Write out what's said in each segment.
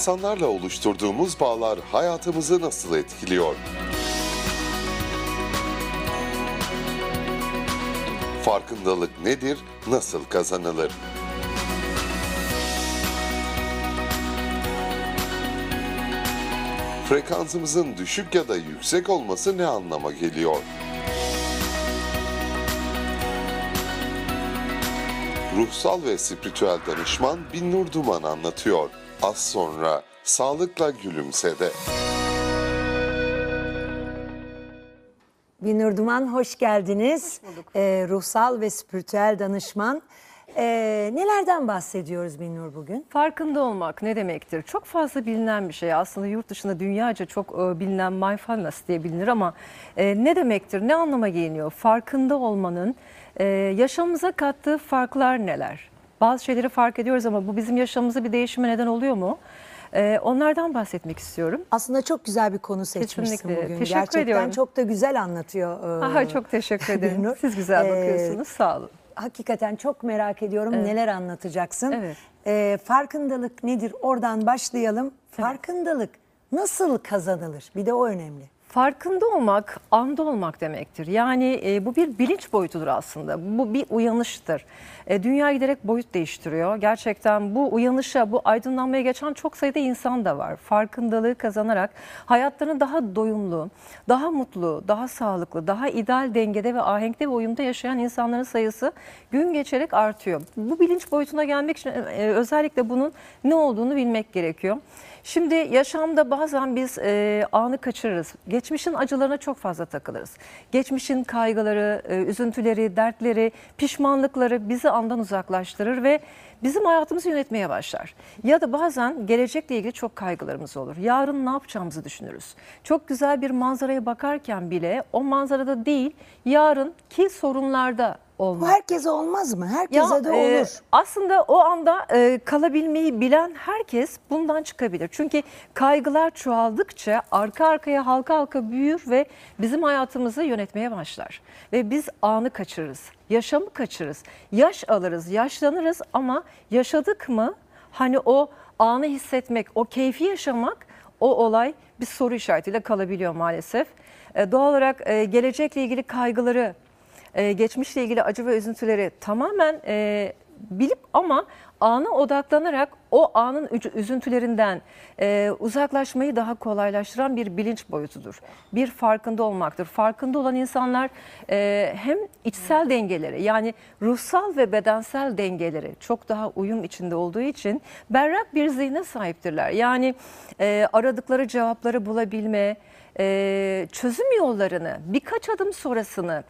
İnsanlarla oluşturduğumuz bağlar hayatımızı nasıl etkiliyor? Farkındalık nedir, nasıl kazanılır? Frekansımızın düşük ya da yüksek olması ne anlama geliyor? Ruhsal ve spiritüel danışman Binnur Duman anlatıyor. Az sonra Sağlıkla Gülümse'de. Binur Duman hoş geldiniz. Ee, ruhsal ve spiritüel danışman. Ee, nelerden bahsediyoruz Binur bugün? Farkında olmak ne demektir? Çok fazla bilinen bir şey. Aslında yurt dışında dünyaca çok e, bilinen mindfulness diye bilinir ama e, ne demektir? Ne anlama geliyor? Farkında olmanın e, yaşamımıza kattığı farklar neler? Bazı şeyleri fark ediyoruz ama bu bizim yaşamımıza bir değişime neden oluyor mu? E, onlardan bahsetmek istiyorum. Aslında çok güzel bir konu seçmişsin Kesinlikle. bugün. Teşekkür Gerçekten ediyorum. çok da güzel anlatıyor. e, Aha, çok teşekkür ederim. Binur. Siz güzel Ee, bakıyorsunuz. Sağ olun. Hakikaten çok merak ediyorum neler anlatacaksın. Evet. Ee, farkındalık nedir? Oradan başlayalım. Farkındalık nasıl kazanılır? Bir de o önemli. Farkında olmak, anda olmak demektir. Yani e, bu bir bilinç boyutudur aslında. Bu bir uyanıştır. E, dünya giderek boyut değiştiriyor. Gerçekten bu uyanışa, bu aydınlanmaya geçen çok sayıda insan da var. Farkındalığı kazanarak hayatlarını daha doyumlu, daha mutlu, daha sağlıklı, daha ideal dengede ve ahenkte ve uyumda yaşayan insanların sayısı gün geçerek artıyor. Bu bilinç boyutuna gelmek için e, özellikle bunun ne olduğunu bilmek gerekiyor. Şimdi yaşamda bazen biz e, anı kaçırırız. Geçmişin acılarına çok fazla takılırız. Geçmişin kaygıları, e, üzüntüleri, dertleri, pişmanlıkları bizi andan uzaklaştırır ve bizim hayatımızı yönetmeye başlar. Ya da bazen gelecekle ilgili çok kaygılarımız olur. Yarın ne yapacağımızı düşünürüz. Çok güzel bir manzaraya bakarken bile o manzarada değil, yarınki sorunlarda Bu olmak. herkese olmaz mı? Herkese Ya, de e, olur. aslında o anda e, kalabilmeyi bilen herkes bundan çıkabilir. Çünkü kaygılar çoğaldıkça arka arkaya halka halka büyür ve bizim hayatımızı yönetmeye başlar. Ve biz anı kaçırırız, yaşamı kaçırırız, yaş alırız, yaşlanırız ama yaşadık mı hani o anı hissetmek, o keyfi yaşamak o olay bir soru işaretiyle kalabiliyor maalesef. E, doğal olarak e, gelecekle ilgili kaygıları e, geçmişle ilgili acı ve üzüntüleri tamamen e, bilip ama ana odaklanarak o anın üzüntülerinden e, uzaklaşmayı daha kolaylaştıran bir bilinç boyutudur. Bir farkında olmaktır. Farkında olan insanlar e, hem içsel dengeleri yani ruhsal ve bedensel dengeleri çok daha uyum içinde olduğu için berrak bir zihne sahiptirler. Yani e, aradıkları cevapları bulabilme, e, çözüm yollarını birkaç adım sonrasını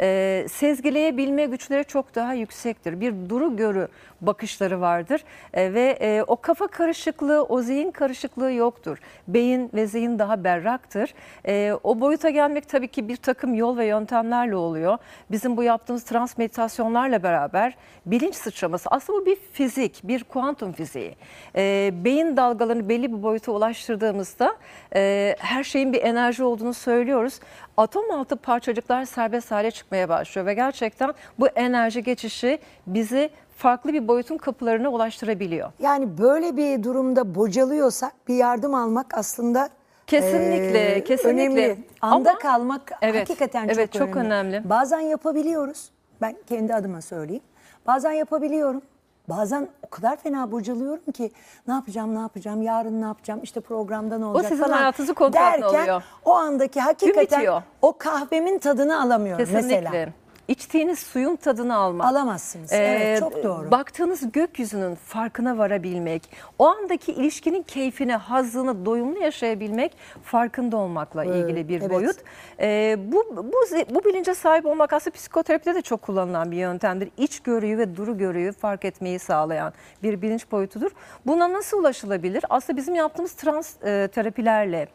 e, sezgileyebilme güçleri çok daha yüksektir. Bir duru görü bakışları vardır E, ve e, o kafa karışıklığı, o zihin karışıklığı yoktur. Beyin ve zihin daha berraktır. E, o boyuta gelmek tabii ki bir takım yol ve yöntemlerle oluyor. Bizim bu yaptığımız trans meditasyonlarla beraber bilinç sıçraması aslında bu bir fizik, bir kuantum fiziği. E, beyin dalgalarını belli bir boyuta ulaştırdığımızda e, her şeyin bir enerji olduğunu söylüyoruz. Atom altı parçacıklar serbest hale çıkmaya başlıyor ve gerçekten bu enerji geçişi bizi farklı bir boyutun kapılarına ulaştırabiliyor. Yani böyle bir durumda bocalıyorsak bir yardım almak aslında Kesinlikle, eee, kesinlikle. önemli. Anda Ama- kalmak Evet, hakikaten evet, çok, çok önemli. Bazen yapabiliyoruz. Ben kendi adıma söyleyeyim. Bazen yapabiliyorum. Bazen o kadar fena bocalıyorum ki ne yapacağım ne yapacağım yarın ne yapacağım işte programda ne olacak sizin falan hayatınızı kontrol derken alıyor. o andaki hakikaten o kahvemin tadını alamıyorum Kesinlikle. mesela. İçtiğiniz suyun tadını almak. Alamazsınız. Ee, evet çok doğru. Baktığınız gökyüzünün farkına varabilmek, o andaki ilişkinin keyfini, hazzını doyumlu yaşayabilmek farkında olmakla ilgili bir evet. boyut. Ee, bu, bu, bu bilince sahip olmak aslında psikoterapide de çok kullanılan bir yöntemdir. İç görüyü ve duru görüyü fark etmeyi sağlayan bir bilinç boyutudur. Buna nasıl ulaşılabilir? Aslında bizim yaptığımız trans e, terapilerle,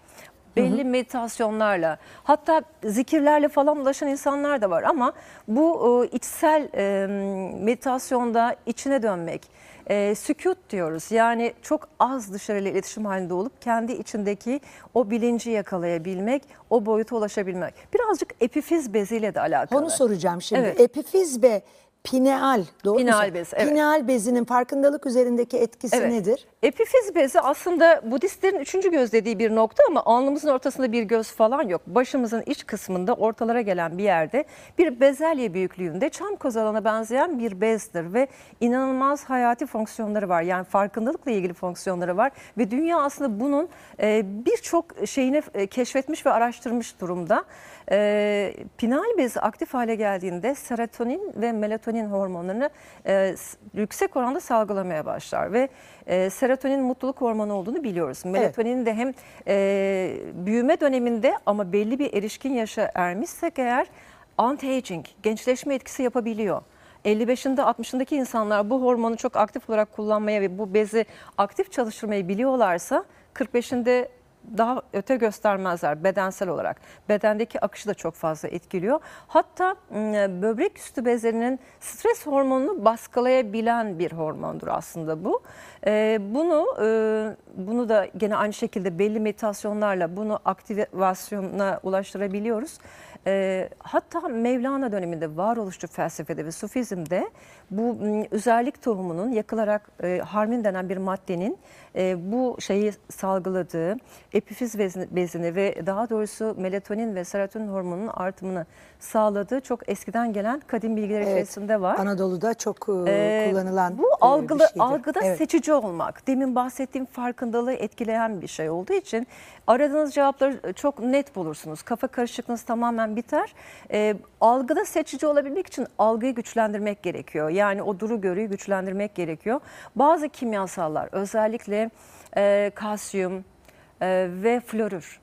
belli meditasyonlarla hatta zikirlerle falan ulaşan insanlar da var ama bu e, içsel e, meditasyonda içine dönmek, e, sükut diyoruz. Yani çok az dışarıyla iletişim halinde olup kendi içindeki o bilinci yakalayabilmek, o boyuta ulaşabilmek. Birazcık epifiz beziyle de alakalı. Onu soracağım şimdi. Evet. Epifiz ve Pineal, doğru? Pineal söylüyorum? bez, evet. Pineal bezinin farkındalık üzerindeki etkisi Evet. nedir? Epifiz bezi aslında Budistlerin üçüncü göz dediği bir nokta ama alnımızın ortasında bir göz falan yok. Başımızın iç kısmında ortalara gelen bir yerde bir bezelye büyüklüğünde çam kozalağına benzeyen bir bezdir ve inanılmaz hayati fonksiyonları var. Yani farkındalıkla ilgili fonksiyonları var ve dünya aslında bunun e, birçok şeyini e, keşfetmiş ve araştırmış durumda. E, pinal bezi aktif hale geldiğinde serotonin ve melatonin hormonlarını e, yüksek oranda salgılamaya başlar ve e, serotonin mutluluk hormonu olduğunu biliyoruz. Melatonin de hem e, büyüme döneminde ama belli bir erişkin yaşa ermişsek eğer anti-aging, gençleşme etkisi yapabiliyor. 55'inde 60'ındaki insanlar bu hormonu çok aktif olarak kullanmaya ve bu bezi aktif çalıştırmayı biliyorlarsa 45'inde daha öte göstermezler bedensel olarak. Bedendeki akışı da çok fazla etkiliyor. Hatta böbrek üstü bezlerinin stres hormonunu baskılayabilen bir hormondur aslında bu. Bunu bunu da gene aynı şekilde belli meditasyonlarla bunu aktivasyona ulaştırabiliyoruz. Hatta Mevlana döneminde varoluşçu felsefede ve sufizmde bu özellik tohumunun yakılarak harmin denen bir maddenin e, bu şeyi salgıladığı epifiz bezini, bezini ve daha doğrusu melatonin ve serotonin hormonunun artımını sağladığı çok eskiden gelen kadim bilgiler Evet, içerisinde var. Anadolu'da çok e, Ee, kullanılan bu e, bir algılı şeydir. algıda Evet. seçici olmak. Demin bahsettiğim farkındalığı etkileyen bir şey olduğu için aradığınız cevapları çok net bulursunuz. Kafa karışıklığınız tamamen biter. Ee, algıda seçici olabilmek için algıyı güçlendirmek gerekiyor. Yani o duru görüyü güçlendirmek gerekiyor. Bazı kimyasallar özellikle e, kalsiyum e, ve florür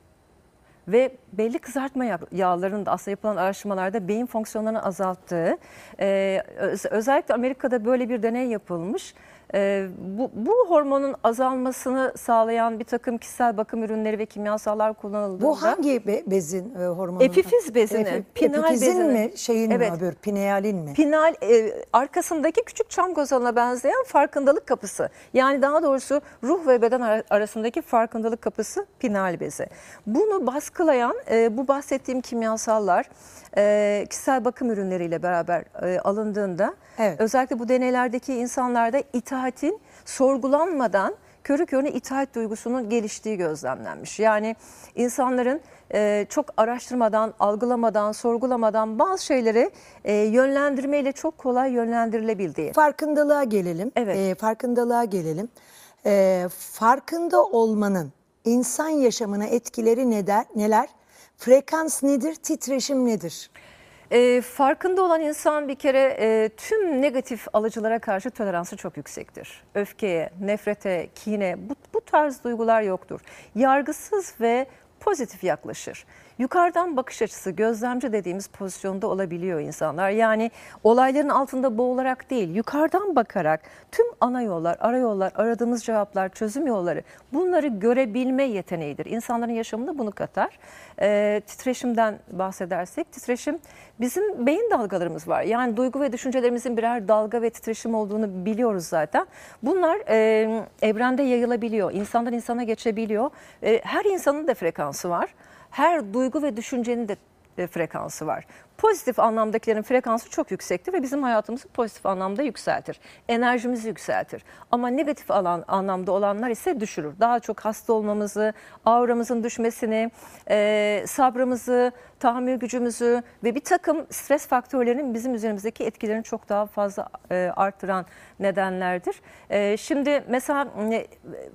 ve belli kızartma yağ- yağlarının da aslında yapılan araştırmalarda beyin fonksiyonlarını azalttığı, e, öz- özellikle Amerika'da böyle bir deney yapılmış. E, bu, bu hormonun azalmasını sağlayan bir takım kişisel bakım ürünleri ve kimyasallar kullanıldığında... Bu hangi be- bezin e, hormonu? Epifiz bezini, Epi- pinal epifizin bezini. mi, şeyin Evet. mi öbür, pinealin mi? Pinal e, arkasındaki küçük çam kozalına benzeyen farkındalık kapısı. Yani daha doğrusu ruh ve beden ara- arasındaki farkındalık kapısı pinal bezi. Bunu baskılayan e, bu bahsettiğim kimyasallar e, kişisel bakım ürünleriyle beraber e, alındığında Evet. özellikle bu deneylerdeki insanlarda itaatin sorgulanmadan körü körüne itaat duygusunun geliştiği gözlemlenmiş. Yani insanların e, çok araştırmadan, algılamadan, sorgulamadan bazı şeyleri e, yönlendirmeyle çok kolay yönlendirilebildiği. Farkındalığa gelelim. Evet. E, farkındalığa gelelim. E, farkında olmanın insan yaşamına etkileri neler? neler? Frekans nedir? Titreşim nedir? E, farkında olan insan bir kere e, tüm negatif alıcılara karşı toleransı çok yüksektir. Öfkeye, nefrete, kine bu, bu tarz duygular yoktur. Yargısız ve pozitif yaklaşır. Yukarıdan bakış açısı, gözlemci dediğimiz pozisyonda olabiliyor insanlar. Yani olayların altında boğularak değil, yukarıdan bakarak tüm ana yollar, ara yollar, aradığımız cevaplar, çözüm yolları bunları görebilme yeteneğidir. İnsanların yaşamında bunu katar. Ee, titreşimden bahsedersek, titreşim bizim beyin dalgalarımız var. Yani duygu ve düşüncelerimizin birer dalga ve titreşim olduğunu biliyoruz zaten. Bunlar e, evrende yayılabiliyor, insandan insana geçebiliyor. E, her insanın da frekansı var. Her duygu ve düşüncenin de e, frekansı var. Pozitif anlamdakilerin frekansı çok yüksektir ve bizim hayatımızı pozitif anlamda yükseltir. Enerjimizi yükseltir. Ama negatif alan, anlamda olanlar ise düşürür. Daha çok hasta olmamızı, auramızın düşmesini, e, sabrımızı, tahammül gücümüzü ve bir takım stres faktörlerinin bizim üzerimizdeki etkilerini çok daha fazla e, arttıran nedenlerdir. E, şimdi mesela e,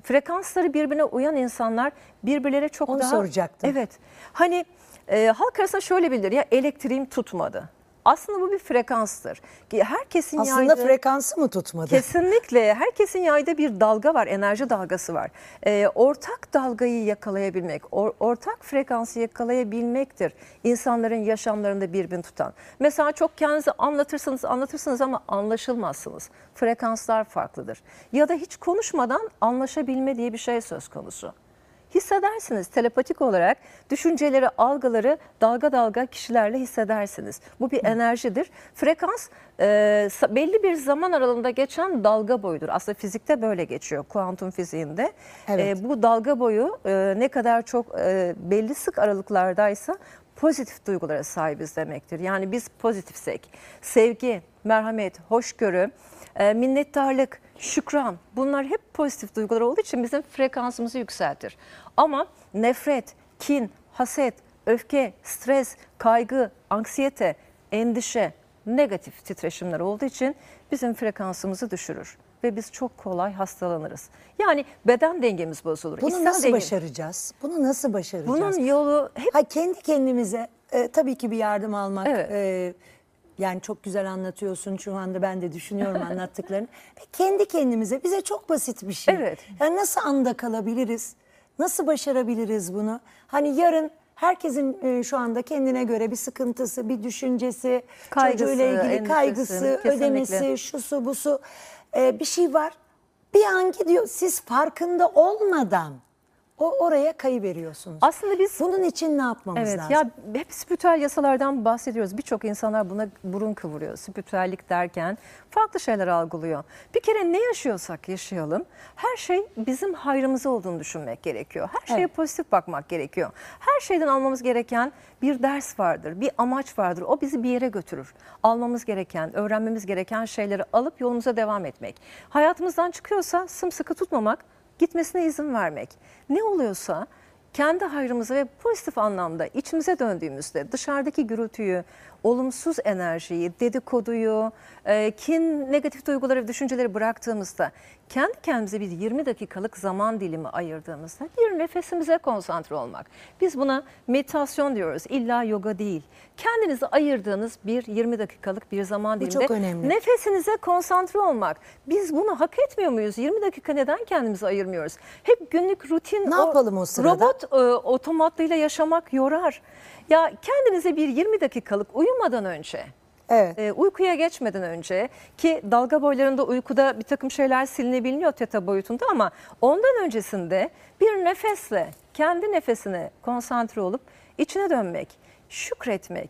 frekansları birbirine uyan insanlar birbirlere çok Onu daha... soracaktım. Evet. Hani e, halk arasında şöyle bilir ya elektriğim tutmadı. Aslında bu bir frekanstır. Herkesin Aslında yaydığı- frekansı mı tutmadı? Kesinlikle herkesin yayda bir dalga var, enerji dalgası var. Ee, ortak dalgayı yakalayabilmek, or- ortak frekansı yakalayabilmektir insanların yaşamlarında birbirini tutan. Mesela çok kendinizi anlatırsınız, anlatırsınız ama anlaşılmazsınız. Frekanslar farklıdır. Ya da hiç konuşmadan anlaşabilme diye bir şey söz konusu. Hissedersiniz telepatik olarak düşünceleri, algıları dalga dalga kişilerle hissedersiniz. Bu bir enerjidir. Frekans e, belli bir zaman aralığında geçen dalga boyudur. Aslında fizikte böyle geçiyor, kuantum fiziğinde. Evet. E, bu dalga boyu e, ne kadar çok e, belli sık aralıklardaysa pozitif duygulara sahibiz demektir. Yani biz pozitifsek, sevgi, merhamet, hoşgörü, e, minnettarlık, şükran bunlar hep pozitif duygular olduğu için bizim frekansımızı yükseltir. Ama nefret, kin, haset, öfke, stres, kaygı, anksiyete, endişe, negatif titreşimler olduğu için bizim frekansımızı düşürür ve biz çok kolay hastalanırız. Yani beden dengemiz bozulur. Bunu İster nasıl denge- başaracağız? Bunu nasıl başaracağız? Bunun yolu hep Ha kendi kendimize e, tabii ki bir yardım almak. Evet. e, yani çok güzel anlatıyorsun şu anda ben de düşünüyorum anlattıklarını. Ve kendi kendimize bize çok basit bir şey. Evet. Yani nasıl anda kalabiliriz? Nasıl başarabiliriz bunu? Hani yarın herkesin e, şu anda kendine göre bir sıkıntısı, bir düşüncesi, Kaygısı, çocuğuyla ilgili endişesi, kaygısı, kesinlikle. ödemesi, şusu busu e, bir şey var. Bir an gidiyor siz farkında olmadan o oraya kayıveriyorsunuz. aslında biz Bunun için ne yapmamız Evet lazım? ya hep spiritüel yasalardan bahsediyoruz. Birçok insanlar buna burun kıvırıyor. Spiritüellik derken farklı şeyler algılıyor. Bir kere ne yaşıyorsak yaşayalım. Her şey bizim hayrımıza olduğunu düşünmek gerekiyor. Her şeye Evet. pozitif bakmak gerekiyor. Her şeyden almamız gereken bir ders vardır, bir amaç vardır. O bizi bir yere götürür. Almamız gereken, öğrenmemiz gereken şeyleri alıp yolumuza devam etmek. Hayatımızdan çıkıyorsa sımsıkı tutmamak, gitmesine izin vermek. Ne oluyorsa kendi hayrımıza ve pozitif anlamda içimize döndüğümüzde dışarıdaki gürültüyü, olumsuz enerjiyi, dedikoduyu, e, kin, negatif duyguları ve düşünceleri bıraktığımızda kendi kendimize bir 20 dakikalık zaman dilimi ayırdığımızda bir nefesimize konsantre olmak. Biz buna meditasyon diyoruz. İlla yoga değil. Kendinize ayırdığınız bir 20 dakikalık bir zaman Bu diliminde çok önemli. nefesinize konsantre olmak. Biz bunu hak etmiyor muyuz? 20 dakika neden kendimize ayırmıyoruz? Hep günlük rutin Ne yapalım o sırada? Robot e, otomatlıyla yaşamak yorar. Ya kendinize bir 20 dakikalık uyumadan önce Evet. e, uykuya geçmeden önce ki dalga boylarında uykuda bir takım şeyler silinebiliyor teta boyutunda ama ondan öncesinde bir nefesle kendi nefesine konsantre olup içine dönmek, şükretmek,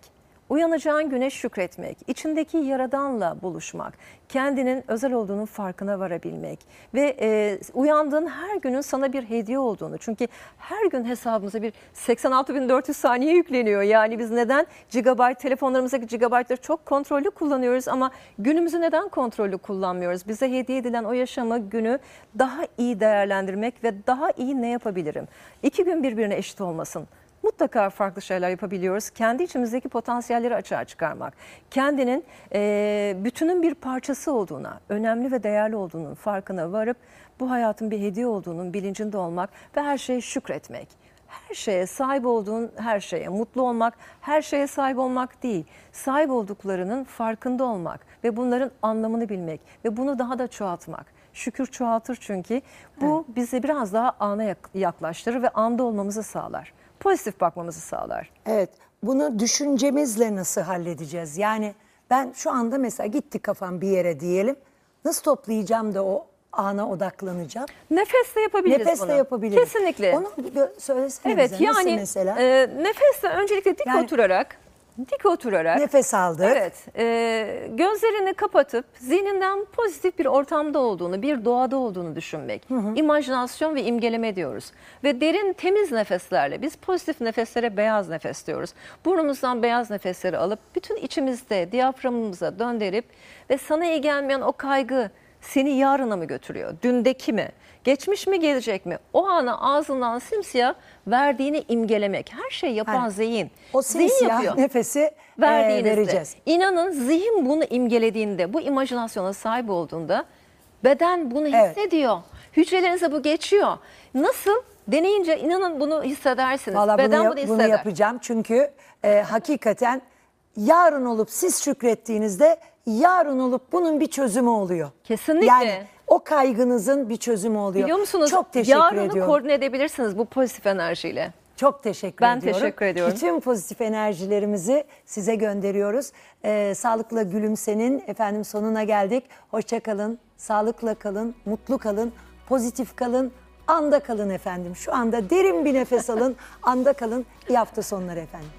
Uyanacağın güne şükretmek, içindeki yaradanla buluşmak, kendinin özel olduğunun farkına varabilmek ve e, uyandığın her günün sana bir hediye olduğunu. Çünkü her gün hesabımıza bir 86.400 saniye yükleniyor. Yani biz neden gigabyte, telefonlarımızdaki gigabyte'ları çok kontrollü kullanıyoruz ama günümüzü neden kontrollü kullanmıyoruz? Bize hediye edilen o yaşamı, günü daha iyi değerlendirmek ve daha iyi ne yapabilirim? İki gün birbirine eşit olmasın mutlaka farklı şeyler yapabiliyoruz. Kendi içimizdeki potansiyelleri açığa çıkarmak, kendinin e, bütünün bir parçası olduğuna, önemli ve değerli olduğunun farkına varıp bu hayatın bir hediye olduğunun bilincinde olmak ve her şeye şükretmek. Her şeye sahip olduğun her şeye mutlu olmak, her şeye sahip olmak değil, sahip olduklarının farkında olmak ve bunların anlamını bilmek ve bunu daha da çoğaltmak. Şükür çoğaltır çünkü bu bizi biraz daha ana yak- yaklaştırır ve anda olmamızı sağlar pozitif bakmamızı sağlar. Evet. Bunu düşüncemizle nasıl halledeceğiz? Yani ben şu anda mesela gitti kafam bir yere diyelim. Nasıl toplayacağım da o ana odaklanacağım? Nefesle yapabiliriz Nefesle bunu. yapabiliriz. Kesinlikle. Onu bir gö- söylesene evet bize. Nasıl yani mesela? e, nefesle öncelikle dik Yani- oturarak dik oturarak Nefes aldık. Evet, e, gözlerini kapatıp zihninden pozitif bir ortamda olduğunu, bir doğada olduğunu düşünmek. İmajinasyon ve imgeleme diyoruz. Ve derin temiz nefeslerle, biz pozitif nefeslere beyaz nefes diyoruz. Burnumuzdan beyaz nefesleri alıp bütün içimizde diyaframımıza döndürüp ve sana iyi gelmeyen o kaygı seni yarına mı götürüyor? Dündeki mi? Geçmiş mi gelecek mi? O ana ağzından simsiyah verdiğini imgelemek. Her şey yapan Hani zihin. O Zihin simsiyah yapıyor nefesi e, verdiğinizde. vereceğiz. İnanın zihin bunu imgelediğinde, bu imajinasyona sahip olduğunda beden bunu Evet. hissediyor. Hücrelerinize bu geçiyor. Nasıl? Deneyince inanın bunu hissedersiniz. Valla beden bunu, bunu, yap- bunu hisseder. yapacağım çünkü e, hakikaten yarın olup siz şükrettiğinizde yarın olup bunun bir çözümü oluyor. Kesinlikle. Yani o kaygınızın bir çözümü oluyor. Biliyor musunuz? Çok teşekkür Yarını ediyorum. koordine edebilirsiniz bu pozitif enerjiyle. Çok teşekkür Ben ediyorum. teşekkür ediyorum. Bütün pozitif enerjilerimizi size gönderiyoruz. Ee, sağlıkla gülümsenin efendim sonuna geldik. Hoşça kalın, sağlıkla kalın, mutlu kalın, pozitif kalın, anda kalın efendim. Şu anda derin bir nefes alın, anda kalın. İyi hafta sonları efendim.